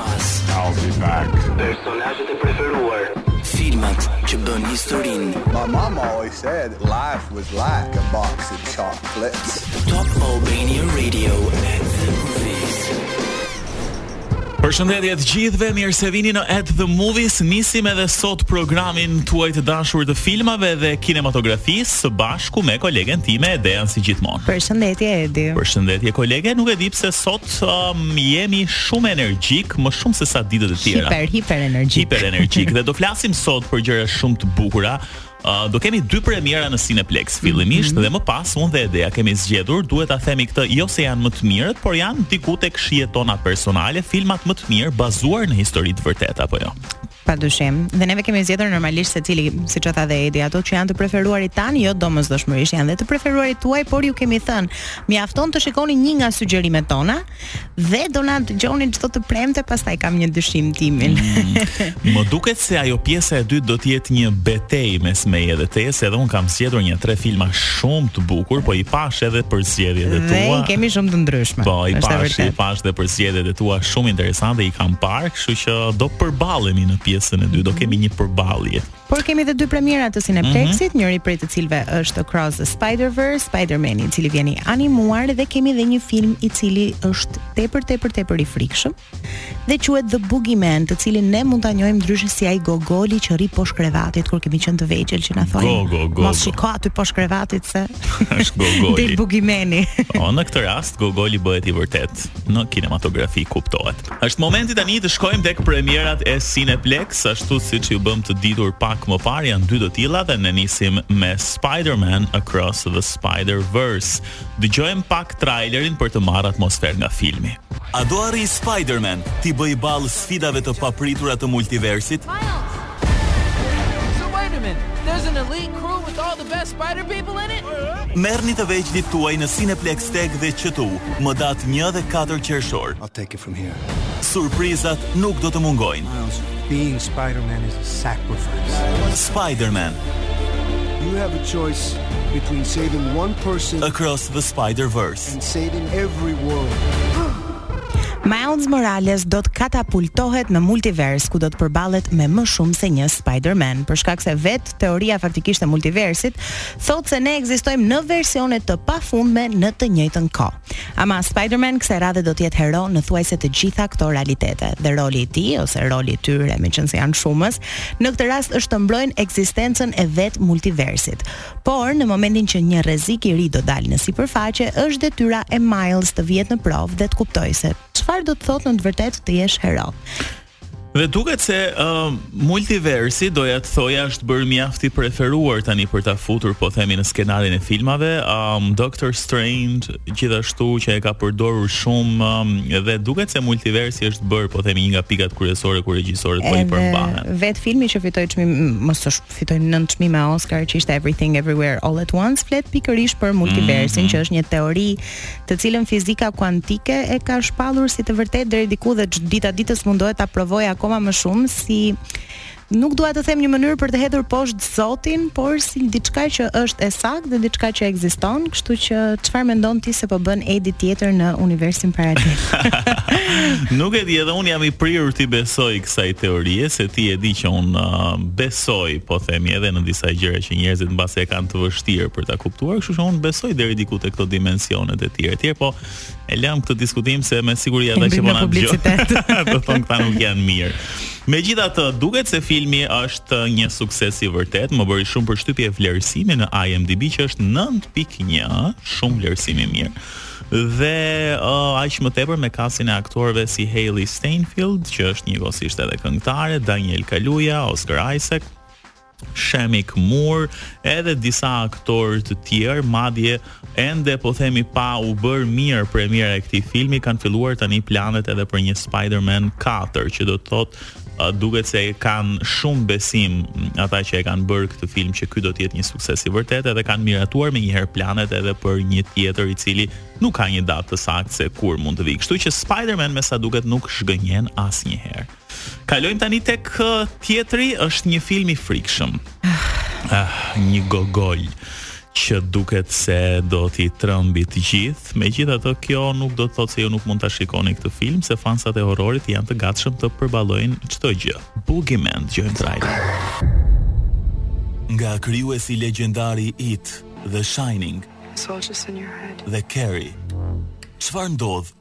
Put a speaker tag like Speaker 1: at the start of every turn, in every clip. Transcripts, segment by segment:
Speaker 1: I'll be back.
Speaker 2: Personazhet e preferuar. Filmat që bënë historinë.
Speaker 3: My mom always said life was like a box of chocolates.
Speaker 2: Top Albania Radio at the movies.
Speaker 4: Përshëndetje të gjithëve, mirë se vini në At the Movies. Nisim edhe sot programin tuaj të dashur të filmave dhe kinematografisë së bashku me kolegen time Edean si gjithmonë.
Speaker 5: Përshëndetje Edi.
Speaker 4: Përshëndetje kolege, nuk e di pse sot um, jemi shumë energjik, më shumë se sa ditët e tjera.
Speaker 5: Hiper, hiper energjik.
Speaker 4: Hiper energjik dhe do flasim sot për gjëra shumë të bukura. Uh, do kemi dy premiera në Cineplex fillimisht
Speaker 5: mm -hmm.
Speaker 4: dhe më pas unë dhe Edea kemi zgjedhur, duhet ta themi këtë, jo se janë më të mirët, por janë diku tek shijet tona personale, filmat më të mirë bazuar në histori të vërteta apo jo.
Speaker 5: Pa dyshim. Dhe neve kemi zgjedhur normalisht secili, siç tha dhe Edi, ato që janë të preferuarit tanë, jo domosdoshmërisht janë dhe të preferuarit tuaj, por ju kemi thënë, mjafton të shikoni një nga sugjerimet tona, dhe do na dëgjoni çdo të premte, pastaj kam një dyshim timin.
Speaker 4: Mm, më duket se ajo pjesa e dytë do të jetë një betejë mes meje dhe teje, se edhe unë kam zgjedhur një tre filma shumë të bukur, po i pashë edhe përzgjedhjet e tua.
Speaker 5: Dhe i kemi shumë të ndryshme.
Speaker 4: Po, i pashë, i pashë dhe përzgjedhjet e tua shumë interesante, i kam parë, Kështu që do përballemi në pjesën e dytë, do kemi një përballje.
Speaker 5: Por kemi edhe dy premiera të Cineplex-it,
Speaker 4: mhm.
Speaker 5: njëri prej të cilëve është Across the Spider-Verse, Spider-Man i cili vjen i animuar dhe kemi edhe një film i cili është tepër tepër tepër i frikshëm dhe quhet The Boogeyman, të cilin ne mund ta njohim ndryshe si ai Gogoli që rri poshtë krevatit kur kemi qenë të vegjël që na
Speaker 4: thoshin. Gogol.
Speaker 5: Mos shiko aty poshtë krevatit se
Speaker 4: është Gogoli.
Speaker 5: The Boogeyman.
Speaker 4: Po, në këtë rast Gogoli bëhet i vërtetë në kinematografi kuptohet. Është momenti tani të shkojmë tek premierat e Cineplex, ashtu siç ju bëmë të ditur pak më parë, janë dy të tilla dhe ne nisim me Spider-Man Across the Spider-Verse. Dëgjojmë pak trailerin për të marrë atmosferë nga filmi.
Speaker 6: A do të arrijë Spider-Man t'i bëjë ballë sfidave të papritura të multiversit? Miles!
Speaker 7: So wait a minute. There's an elite crew with all the best spider people in it?
Speaker 6: Merrni të vegjlit tuaj në Cineplex TEG dhe QTU, më datë 1 dhe 4 qershor.
Speaker 8: Take it from here.
Speaker 6: Surprizat nuk do të mungojnë.
Speaker 8: Miles, being Spider-Man is a sacrifice.
Speaker 6: Spider-Man.
Speaker 8: You have a choice between saving one person
Speaker 6: across the Spider-Verse
Speaker 8: and saving every world.
Speaker 5: Miles Morales do të katapultohet në multivers ku do të përballet me më shumë se një Spider-Man, për shkak se vetë teoria faktikisht e multiversit thotë se ne ekzistojmë në versione të pafundme në të njëjtën kohë. Ama Spider-Man kësaj radhe do të jetë hero në thuajse të gjitha këto realitete dhe roli i tij ose roli i tyre, meqenëse janë shumës, në këtë rast është të mbrojnë ekzistencën e vetë multiversit. Por, në momentin që një rrezik i ri do dalë në sipërfaqe, është detyra e Miles të vihet në provë dhe të kuptojë se çfarë do të thotë në të vërtetë të jesh hero.
Speaker 4: Dhe duket se uh, multiversi doja të thoja është bërë mjaft i preferuar tani për ta futur po themi në skenarin e filmave. Um, Doctor Strange gjithashtu që e ka përdorur shumë um, dhe duket se multiversi është bërë po themi një nga pikat kryesore ku regjisorët po i përmbahen.
Speaker 5: Vetë filmi që fitoi çmim mos fitoi nëntë çmime Oscar që ishte Everything Everywhere All at Once flet pikërisht për multiversin mm -hmm. që është një teori të cilën fizika kuantike e ka shpallur si të vërtetë deri diku dhe dita ditës mundohet ta provojë akoma më shumë si nuk dua të them një mënyrë për të hedhur poshtë Zotin, por si diçka që është e saktë dhe diçka që ekziston, kështu që çfarë mendon ti se po bën Edi tjetër në universin paralel?
Speaker 4: nuk e di, edhe unë jam i prirur t'i besoj kësaj teorie se ti e di që unë uh, soj po themi edhe në disa gjëra që njerëzit mbase e kanë të vështirë për ta kuptuar, kështu që unë besoj deri diku te këto dimensionet e tjera. Etj, po e lëm këtë diskutim se me siguri ata që po na dëgjojnë do thonë këta nuk janë mirë. Megjithatë, duket se filmi është një sukses i vërtetë, më bëri shumë përshtypje vlerësimi në IMDb që është 9.1, shumë vlerësim i mirë. Dhe uh, aq më tepër me kastin e aktorëve si Hailey Steinfeld, që është njëkohësisht edhe këngëtare, Daniel Kaluuya, Oscar Isaac, Shameik Moore, edhe disa aktorë të tjerë, madje ende po themi pa u bërë mirë premiera e këtij filmi, kanë filluar tani planet edhe për një Spider-Man 4, që do të thotë duket se e kanë shumë besim ata që e kanë bërë këtë film që ky do të jetë një sukses i vërtetë edhe kanë miratuar menjëherë planet edhe për një tjetër i cili nuk ka një datë të saktë se kur mund të vijë. Kështu që Spider-Man me sa duket nuk zhgënjen asnjëherë. Kalojmë tani tek tjetri, është një film i frikshëm. Ah, ah një gogol. që duket se do t'i trembi të gjithë. Megjithatë, kjo nuk do të thotë se ju nuk mund ta shikoni këtë film, se fansat e horrorit janë të gatshëm të përballojnë çdo gjë. Boogeyman dëgjojmë trailer.
Speaker 6: Nga krijuesi legjendar i It, The Shining dhe Carrie. Çfarë ndodh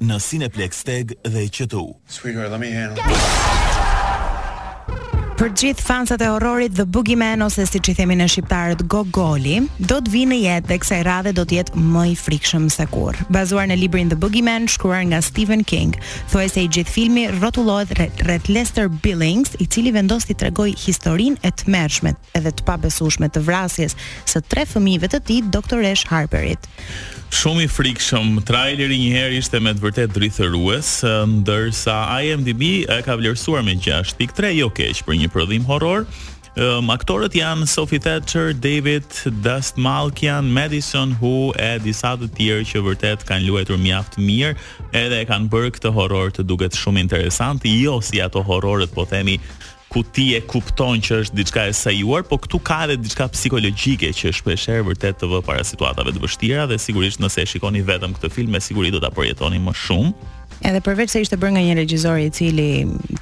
Speaker 6: në Cineplexx TEG dhe QTU.
Speaker 9: Sweetheart, let me handle this.
Speaker 5: Për gjithë fansat e horrorit The Boogeyman ose siç i themi ne shqiptarët Gogoli, do të vijë në jetë dhe kësaj radhe do të jetë më i frikshëm se kurrë. Bazuar në librin The Boogeyman, shkruar nga Stephen King, thuajse i gjithë filmi rrotullohet rreth Lester Billings, i cili vendos t'i tregojë historinë e tmerrshme edhe të pabesueshme të vrasjes së tre fëmijëve të tij, doktoreshë Harperit.
Speaker 4: Shumë i frikshëm. Traileri një herë ishte me të vërtetë drithërues, ndërsa IMDb e ka vlerësuar me 6.3, jo keq për një prodhim horror. Um, aktorët janë Sophie Thatcher, David Dastmalchian, Madison Hu e disa të tjerë që vërtet kanë luajtur mjaft mirë, edhe e kanë bërë këtë horror të duket shumë interesant, jo si ato horrorët po themi ku ti e kupton që është diçka e sajuar, po këtu ka edhe diçka psikologjike që shpeshherë vërtet të vë para situatave të vështira dhe sigurisht nëse e shikoni vetëm këtë film me siguri do ta përjetoni më shumë.
Speaker 5: Edhe përveç se ishte bërë nga një regjisor i cili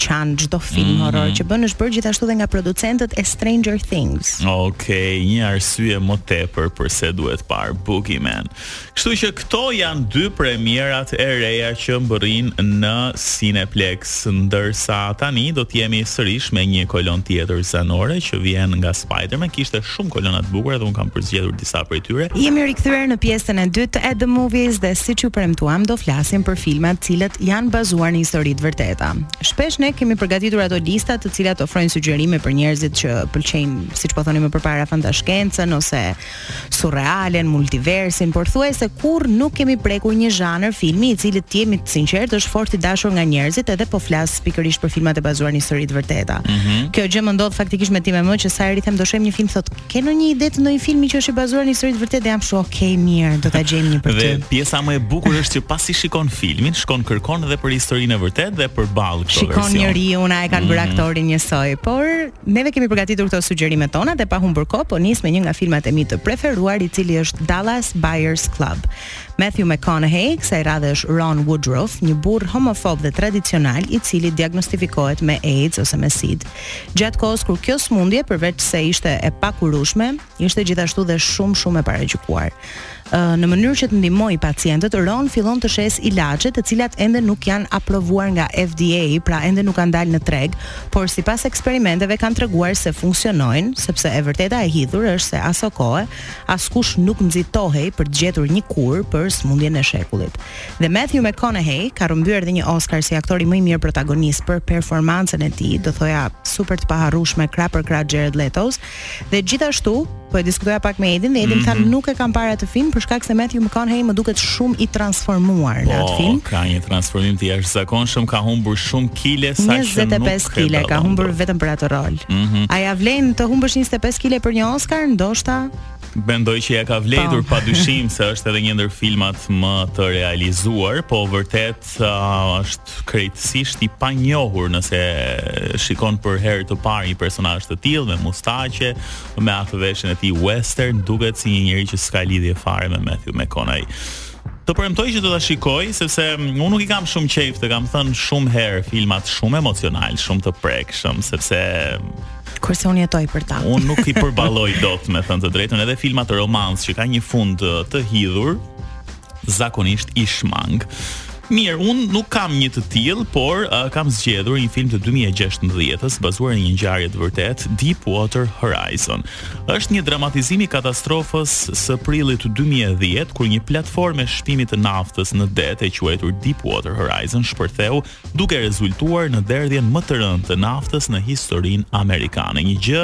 Speaker 5: qan çdo film mm -hmm. horror që bën është bërë gjithashtu dhe nga producentët e Stranger Things.
Speaker 4: Okej, okay, një arsye më tepër përse duhet parë Boogeyman. Kështu që këto janë dy premierat e reja që mbërrijnë në Cineplexx, ndërsa tani do të jemi sërish me një kolonë tjetër zanore që vjen nga Spider-Man. Kishte shumë kolona të bukura dhe unë kam përzgjedhur disa prej tyre.
Speaker 5: Jemi rikthyer në pjesën e dytë të At the Movies dhe siç ju premtuam do flasim për filma të cilat janë bazuar në histori të vërteta. Shpesh ne kemi përgatitur ato lista të cilat ofrojnë sugjerime për njerëzit që pëlqejnë, siç po thoni më përpara, fantashkencën ose surrealen, multiversin, por thuajse kurrë nuk kemi prekur një zhanër filmi i cili të jemi të sinqertë është fort i dashur nga njerëzit edhe po flas pikërisht për filmat e bazuar në histori të vërteta. Mm -hmm. Kjo gjë më ndodh faktikisht me time më që sa herë i them do shohim një film thotë ke ndonjë ide të ndonjë filmi që është i bazuar në histori të vërtetë jam kështu ok mirë do ta gjejmë një për ty.
Speaker 4: Dhe pjesa më e bukur është që pasi shikon filmin shkon kërkon edhe për historinë e vërtetë dhe përball këto
Speaker 5: versione.
Speaker 4: Shikon
Speaker 5: njeriu na e kanë mm -hmm. bërë mhm. aktorin njësoj, por Neve kemi përgatitur këto sugjerimet tona dhe pa humbur kohë po nis me një nga filmat e mi të preferuar i cili është Dallas Buyers Club. Matthew McConaughey, kësaj radhe është Ron Woodroof, një burrë homofob dhe tradicional i cili diagnostifikohet me AIDS ose me SIDË. Gjatë kohës kur kjo sëmundje përveç se ishte e pakurueshme, Ishte gjithashtu dhe shumë shumë e paragjykuar. Ë në mënyrë që të ndihmojë pacientët, Ron fillon të shesë ilaçe të cilat ende nuk janë aprovuar nga FDA, pra ende nuk kanë dalë në treg, por sipas eksperimenteve kanë treguar se funksionojnë, sepse e vërteta e hidhur është se asokohe askush nuk nxitohej për të gjetur një kurë për sëmundjen e shekullit. Dhe Matthew McConaughey ka rrëmbyer edhe një Oscar si aktori më i mirë protagonist për performancën e tij, do thoja super të paharrueshme krah për krah Jared Leto-s, Dhe gjithashtu, po e diskutoja pak me Edin dhe Edi mm -hmm. tha mhm. nuk e kam parë atë film për shkak se Matthew McConaughey më duket shumë i transformuar në atë
Speaker 4: po,
Speaker 5: film.
Speaker 4: Po, ka një transformim të jashtëzakonshëm, ka humbur shumë kile sa që nuk
Speaker 5: 25 kile ka humbur vetëm për atë rol. Mm -hmm. A ja vlen të humbësh 25 kile për një Oscar? Ndoshta
Speaker 4: Mendoj që ja ka
Speaker 5: vlejtur
Speaker 4: pa dyshim se është edhe një ndër filmat më të realizuar, po vërtet uh, është është krejtësisht i panjohur nëse shikon për herë të parë një personazh të tillë me mustaqe, me atë veshjen e tij western, duket si një njeri që s'ka lidhje fare me Matthew McConaughey. Të premtoj që do ta shikoj sepse unë nuk i kam shumë qejf të kam thënë shumë herë filmat shumë emocionalë, shumë të prekshëm sepse
Speaker 5: kurse unë jetoj për ta.
Speaker 4: Unë nuk i përballoj dot me thënë të drejtën edhe filmat romans që kanë një fund të hidhur, zakonisht i shmang. Mirë, unë nuk kam një të tillë, por uh, kam zgjedhur një film të 2016-s bazuar në një ngjarje të vërtetë, Deepwater Horizon. Është një dramatizim i katastrofës së prillit 2010 kur një platformë e shpimit të naftës në det e quajtur Deepwater Horizon shpërtheu duke rezultuar në derdhjen më të rëndë të naftës në historinë amerikane, një gjë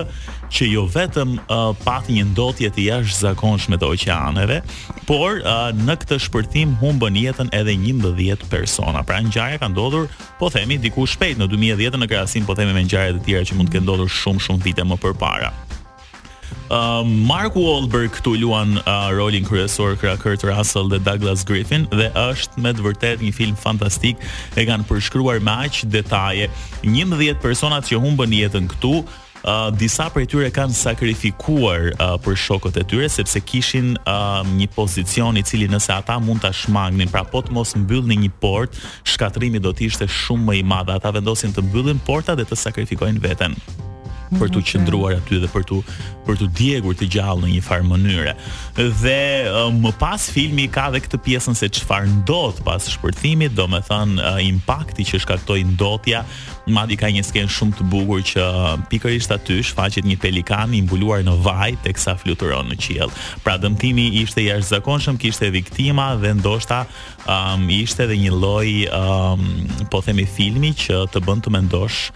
Speaker 4: që jo vetëm uh, pati një ndotje të jashtëzakonshme të oqeaneve, por uh, në këtë shpërthim humbën jetën edhe 11 persona. Pra ngjarja ka ndodhur, po themi diku shpejt në 2010 në krahasim po themi me ngjarje të tjera që mund të kenë ndodhur shumë shumë vite më përpara. Uh, Mark Wahlberg këtu luan uh, rolin kryesor krah Kurt Russell dhe Douglas Griffin dhe është me të vërtet një film fantastik e kanë përshkruar me aq detaje 11 personat që humbën jetën këtu uh, disa prej tyre kanë sakrifikuar uh, për shokët e tyre sepse kishin uh, një pozicion i cili nëse ata mund ta shmangnin, pra po të mos mbyllnin një portë, shkatërrimi do të ishte shumë më i madh. Ata vendosin të mbyllin portat dhe të sakrifikojnë veten për të qëndruar aty dhe për të për t'u djegur të gjallë në një farë mënyre. Dhe më pas filmi ka edhe këtë pjesën se çfarë ndodh pas shpërthimit, domethënë impakti që shkaktoi ndotja, madje ka një skenë shumë të bukur që pikërisht aty shfaqet një pelikan i mbuluar në vaj teksa fluturon në qiell. Pra dëmtimi ishte i jashtëzakonshëm, kishte viktima dhe ndoshta Um, ishte edhe një lloj, um, po themi filmi, që të bën të mendosh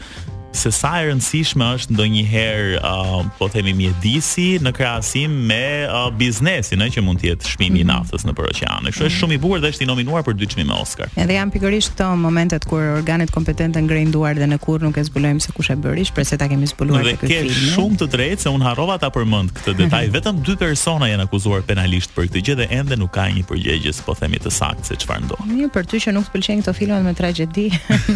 Speaker 4: se sa e rëndësishme është ndonjëherë uh, po themi mjedisi në krahasim me uh, biznesin, që mund të jetë shpimi i mhm. naftës në oqean. Kështu është shumë i bukur dhe është i nominuar për dy çmime Oscar.
Speaker 5: Edhe janë pikërisht këto momentet kur organet kompetente ngrenë duart dhe ne kurrë nuk e zbulojmë se kush e bëri, shpresoj ta kemi zbuluar
Speaker 4: këtë film. Dhe ke shumë të drejtë se un harrova ta përmend këtë detaj. Mhm. Vetëm dy persona janë akuzuar penalisht për këtë gjë dhe ende nuk ka një përgjigje, po themi të saktë se çfarë ndodhi.
Speaker 5: Mirë për ty që nuk të pëlqejnë këto filma me tragjedi,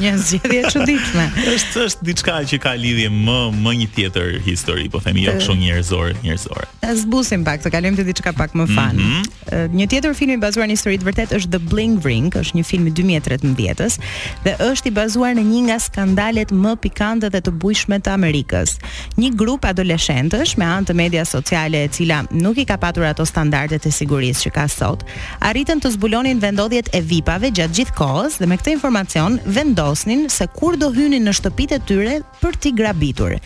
Speaker 5: një zgjedhje e çuditshme.
Speaker 4: Është është diçka që ka lidhje më me një tjetër histori, po themi jo kështu njerëzore, njerëzore.
Speaker 5: Ta zbusim pak, të kalojmë te diçka pak më fan. Mm -hmm. Një tjetër film i bazuar në histori të vërtetë është The Bling Ring, është një film i 2013-s dhe është i bazuar në një nga skandalet më pikante dhe të bujshme të Amerikës. një grup adoleshentësh me anë të medias sociale e cila nuk i ka patur ato standardet e sigurisë që ka sot, arritën të zbulonin vendodhjet e vipave gjatë gjithë kohës dhe me këtë informacion vendosnin se kur do hynin në shtëpitë e tyre për t'i grabitur.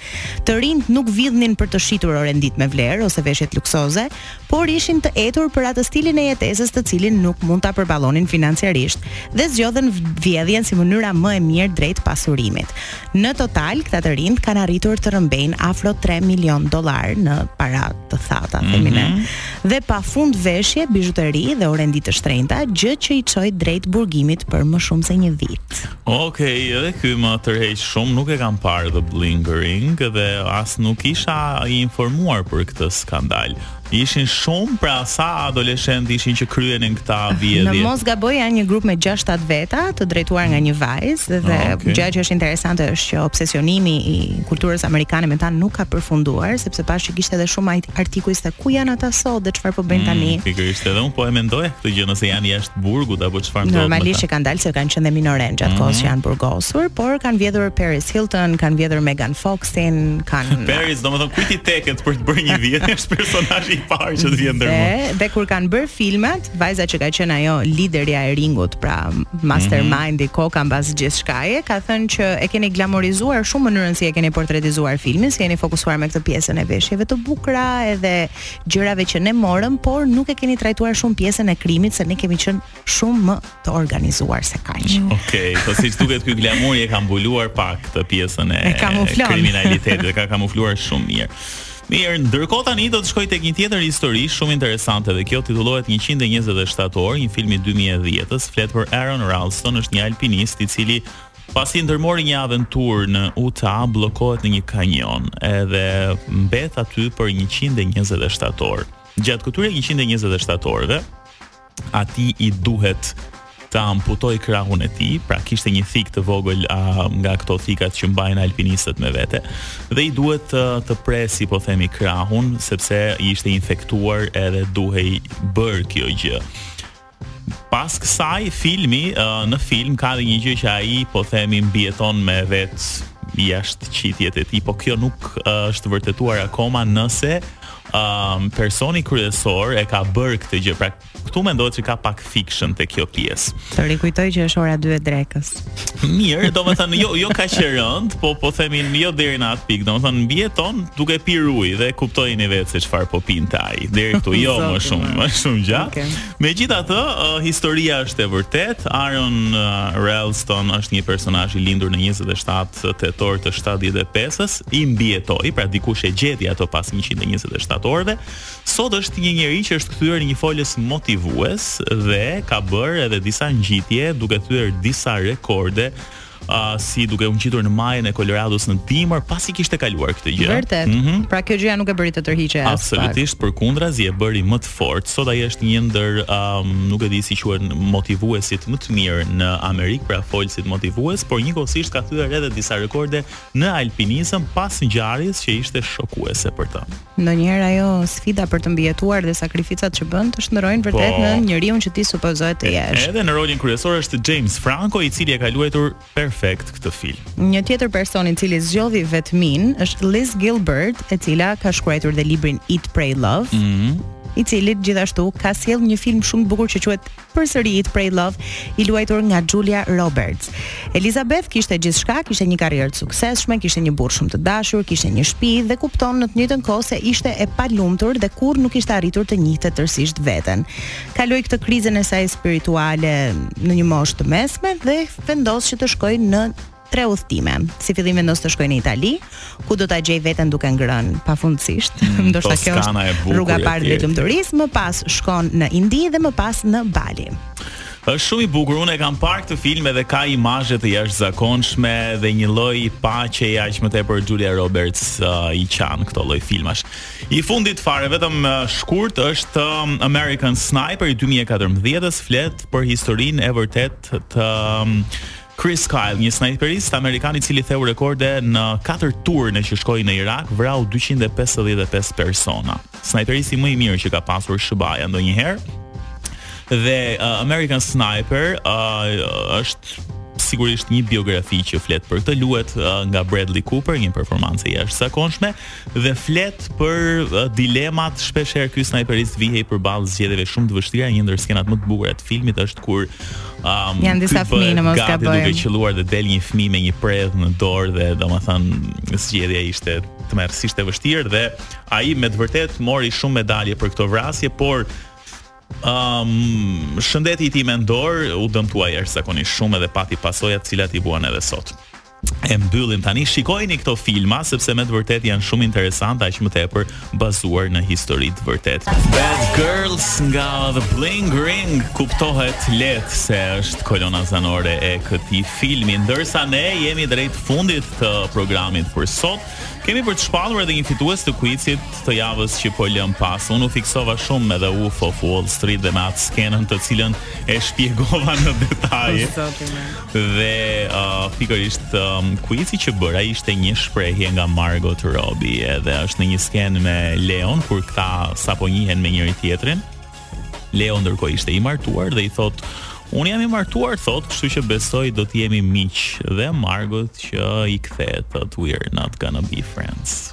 Speaker 5: Të rinjtë nuk vidhnin për të shitur orenditë me vlerë ose veshjet luksoze, por ishin të etur për atë stilin e jetesës të cilin nuk mund ta përballonin financiarisht dhe zgjodhën vjedhjen si mënyra më e mirë drejt pasurimit. Në total, këta të rinj kanë arritur të rrëmbejnë afro 3 milion dollarë në para të thata, themi ne, mhm. dhe pafund veshje, bizhuteri dhe orendi të shtrenjta, gjë që i çoi drejt burgimit për më shumë se një vit.
Speaker 4: Ok, edhe ky më tërheq shumë, nuk e kam parë The Bling Ring dhe as nuk isha informuar për këtë skandal. Ishin shumë pra sa adoleshentë ishin që kryenin këta vjedhje.
Speaker 5: Në mos gaboj janë një grup me 6-7 veta, të drejtuar nga një vajzë dhe ah, okay. gjë që është interesante është që obsesionimi i kulturës amerikane me ta nuk ka përfunduar, sepse pashë që kishte edhe shumë artikuj se ku janë ata sot dhe çfarë po bëjnë mm, tani.
Speaker 4: Mm, pikërisht edhe unë po e mendoja këtë gjë nëse janë jashtë burgut apo çfarë
Speaker 5: ndodh. Normalisht që kanë dalë se kanë qenë dhe minorenë gjatë mm -hmm. kohës që janë burgosur, por kanë vjedhur Paris Hilton, kanë vjedhur Megan Foxin, kanë
Speaker 4: Paris, domethënë kujt i teket për të bërë një vjedhje është personazhi i parë që të vjen ndërmend.
Speaker 5: Dhe, dhe kur kanë bërë filmat, vajza që ka qenë ajo liderja e ringut, pra mastermindi mm -hmm. koka mbas gjithçkaje, ka thënë që e keni glamorizuar shumë mënyrën si e keni portretizuar filmin, si jeni fokusuar me këtë pjesën e veshjeve të bukura, edhe gjërave që ne morëm, por nuk e keni trajtuar shumë pjesën e krimit se ne kemi qenë shumë më të organizuar se kaq. Mm.
Speaker 4: Okej, okay, po siç duket ky glamuri e ka mbuluar pak këtë pjesën e, e kriminalitetit, e ka kamufluar shumë mirë. Mirë, ndërkohë tani do të shkoj tek një tjetër histori shumë interesante dhe kjo titullohet 127 orë, një film i 2010-s, flet për Aron Ralston, është një alpinist i cili Pasi ndërmori një aventurë në Utah, bllokohet në një kanion edhe mbet aty për 127 orë. Gjatë këtyre 127 orëve, atij i duhet të amputojë krahun e tij, pra kishte një thikë të vogël a, nga këto thikat që mbajnë alpinistët me vete, dhe i duhet të, të presë, po themi, krahun, sepse ishte infektuar edhe duhej bërë kjo gjë. Pas kësaj filmi, në film ka dhe një gjë që ai po themi mbijeton me vetë jashtëqitjet e tij, po kjo nuk është vërtetuar akoma nëse um, personi kryesor e ka bërë këtë gjë. Pra, këtu mendohet që ka pak fiction te kjo pjesë.
Speaker 5: Të rikujtoj që është ora 2 e drekës.
Speaker 4: Mirë, domethënë, jo, jo kaq e rëndë, po po themi jo deri në atë pikë, domethënë, mbijeton duke pirë ujë dhe kuptojeni vetë se çfarë po pinte ai, deri këtu, jo më shumë,
Speaker 5: më
Speaker 4: shumë gja.
Speaker 5: Okay.
Speaker 4: Megjithatë, uh, historia është e vërtetë, Aaron uh, Ralston është një personazh i lindur në 27 tetor të 75-ës, i mbijetoi, pra dikush e gjeti ato pas 127 orëve, Sot është një njeri që është kthyer një folës motivues dhe ka bërë edhe disa ngjitje duke thyer disa rekorde uh, si duke u ngjitur në majën e Colorados në dimër pasi kishte kaluar këtë gjë.
Speaker 5: Vërtet.
Speaker 4: Mm -hmm.
Speaker 5: Pra kjo gjëja nuk e bëri të tërhiqej as.
Speaker 4: Absolutisht, përkundrazi e bëri më të fortë. Sot ai është një ndër um, nuk e di si quhen motivuesit më të mirë në Amerikë, pra folësit motivues, por njëkohësisht ka thyer edhe disa rekorde në alpinizëm pas ngjarjes që ishte shokuese për të.
Speaker 5: Ndonjëherë ajo sfida për të mbijetuar dhe sakrificat që bën të shndërrojnë vërtet
Speaker 4: po,
Speaker 5: në njeriun që ti supozohet të jesh.
Speaker 4: Edhe në rolin kryesor është James Franco, i cili e ka luajtur perfekt këtë film.
Speaker 5: Një tjetër person i cili zgjodhi vetminë është Liz Gilbert, e cila ka shkruar dhe librin Eat Pray Love.
Speaker 4: Mm -hmm
Speaker 5: i cili gjithashtu ka sjellë një film shumë të bukur që quhet përsëri Eat Pray Love i luajtur nga Julia Roberts. Elizabeth kishte gjithçka, kishte një karrierë të suksesshme, kishte një burrë shumë të dashur, kishte një shtëpi dhe kupton në të njëjtën kohë se ishte e palumtur dhe kurrë nuk kishte arritur të njihte tërësisht veten. Kaloi këtë krizën e saj spirituale në një moshë të mesme dhe vendos që të shkojë në Tre udhëtime. Si fillim vendos të shkojë në Itali, ku do ta gjejë veten duke ngrënë pafundësisht.
Speaker 4: Mm,
Speaker 5: Ndoshta kjo është rruga e parë e lumturisë, më pas shkon në Indi dhe më pas në Bali.
Speaker 4: Është shumë i bukur. Unë e kam parë këtë film edhe ka imazhe të jashtëzakonshme dhe një lloj paqeje, aq më tepër Julia Roberts uh, i qan këto lloj filmash. I fundit fare vetëm uh, shkurt është um, American Sniper i 2014-s flet për historinë e vërtetë të um, Chris Kyle, një snajperist amerikan i cili theu rekorde në katër turne që shkoi në Irak, vrau dyqind e pesëdhjetë e pesë persona. Snajperisti më i mirë që ka pasur SHBA-ja ndonjëherë. Dhe uh, American Sniper uh, është sigurisht një biografi që flet për këtë luhet uh, nga Bradley Cooper, një performancë e jashtëzakonshme. dhe flet për uh, dilemat, shpesh herë ky snajperist vihej përballë zgjedhjeve shumë të vështira, një ndër skenat më të bukura të filmit është kur um,
Speaker 5: janë disa fëmijë në mos gabojmë.
Speaker 4: Duke qelluar dhe del një fëmijë me një predhë në dorë dhe domethënë zgjedhja ishte tmerrsisht e vështirë dhe ai me të vërtetë mori shumë medalje për këto vrasje, por um, shëndeti i tij mendor u dëmtua jashtëzakonisht shumë edhe pati pasoja të cilat i vuan edhe sot. e mbyllim tani. Shikojini këto filma sepse me të vërtetë janë shumë interesante, aq më tepër bazuar në histori të vërtetë. Bad Girls nga The Bling Ring kuptohet lehtë se është kolona zanore e këtij filmi. Ndërsa ne jemi drejt fundit të programit për sot, kemi për të shpallur edhe një fitues të kuicit të javës që po lëmë pas. Unë u fiksova shumë me The Wolf of Wall Street dhe me atë skenën të cilën e shpjegova në detaje. Dhe uh, pikërisht um, kuici që bëra ishte një shprehje nga Margot Robbie dhe është në një skenë me Leon kur këta sapo njihen me njëri tjetrin. Leo ndërkohë ishte i martuar dhe i thotë Unë jam i martuar, thotë, kështu që besoj do të jemi miq dhe Margot që i kthehet, thotë, we're not gonna be friends.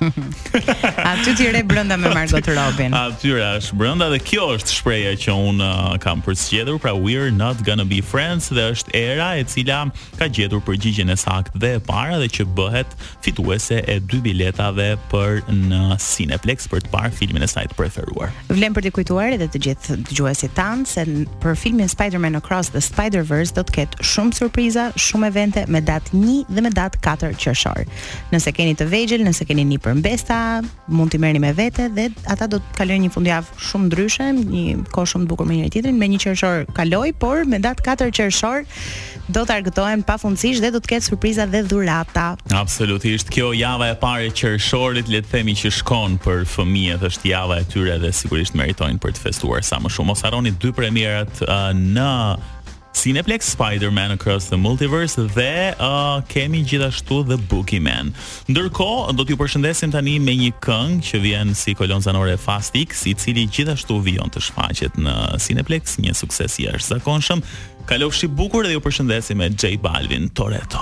Speaker 5: Aty ti re brenda me Margot Robin.
Speaker 4: Aty është brenda dhe kjo është shprehja që unë uh, kam përzgjedhur, pra we're not gonna be friends dhe është Era e cila ka gjetur përgjigjen e saktë dhe e para dhe që bëhet fituese e dy biletave për në Cineplex për të parë filmin e saj të preferuar.
Speaker 5: Vlen për t'i kujtuar edhe të gjithë dëgjuesit tanë se për filmin Spider-Man Across the Spider-Verse do të ketë shumë surpriza, shumë evente me datë 1 dhe me datë 4 qershor. Nëse keni të vegjël, nëse keni nipër, mbesa, mund t'i merrni me vete dhe ata do të kalojnë një fundjavë shumë ndryshe, një kohë shumë të bukur me njëri tjetrin. Me një qershor kaloi, por me datë 4 qershor do të argëtohen pafundësisht dhe do të ketë surpriza dhe dhurata.
Speaker 4: Absolutisht. Kjo java e parë e qershorit le të themi që shkon për fëmijët, është java e tyre dhe sigurisht meritojnë për të festuar sa më shumë. Mos harroni dy premierat uh, në Cineplex Spider-Man Across the Multiverse dhe uh, kemi gjithashtu The Boogeyman. Ndërkohë do t'ju përshëndesim tani me një këngë që vjen si kolonë zanore e Fast X, i cili gjithashtu vijon të shfaqet në Cineplex, një sukses i jashtëzakonshëm. Kalofshi bukur dhe ju përshëndesim me J Balvin Toretto.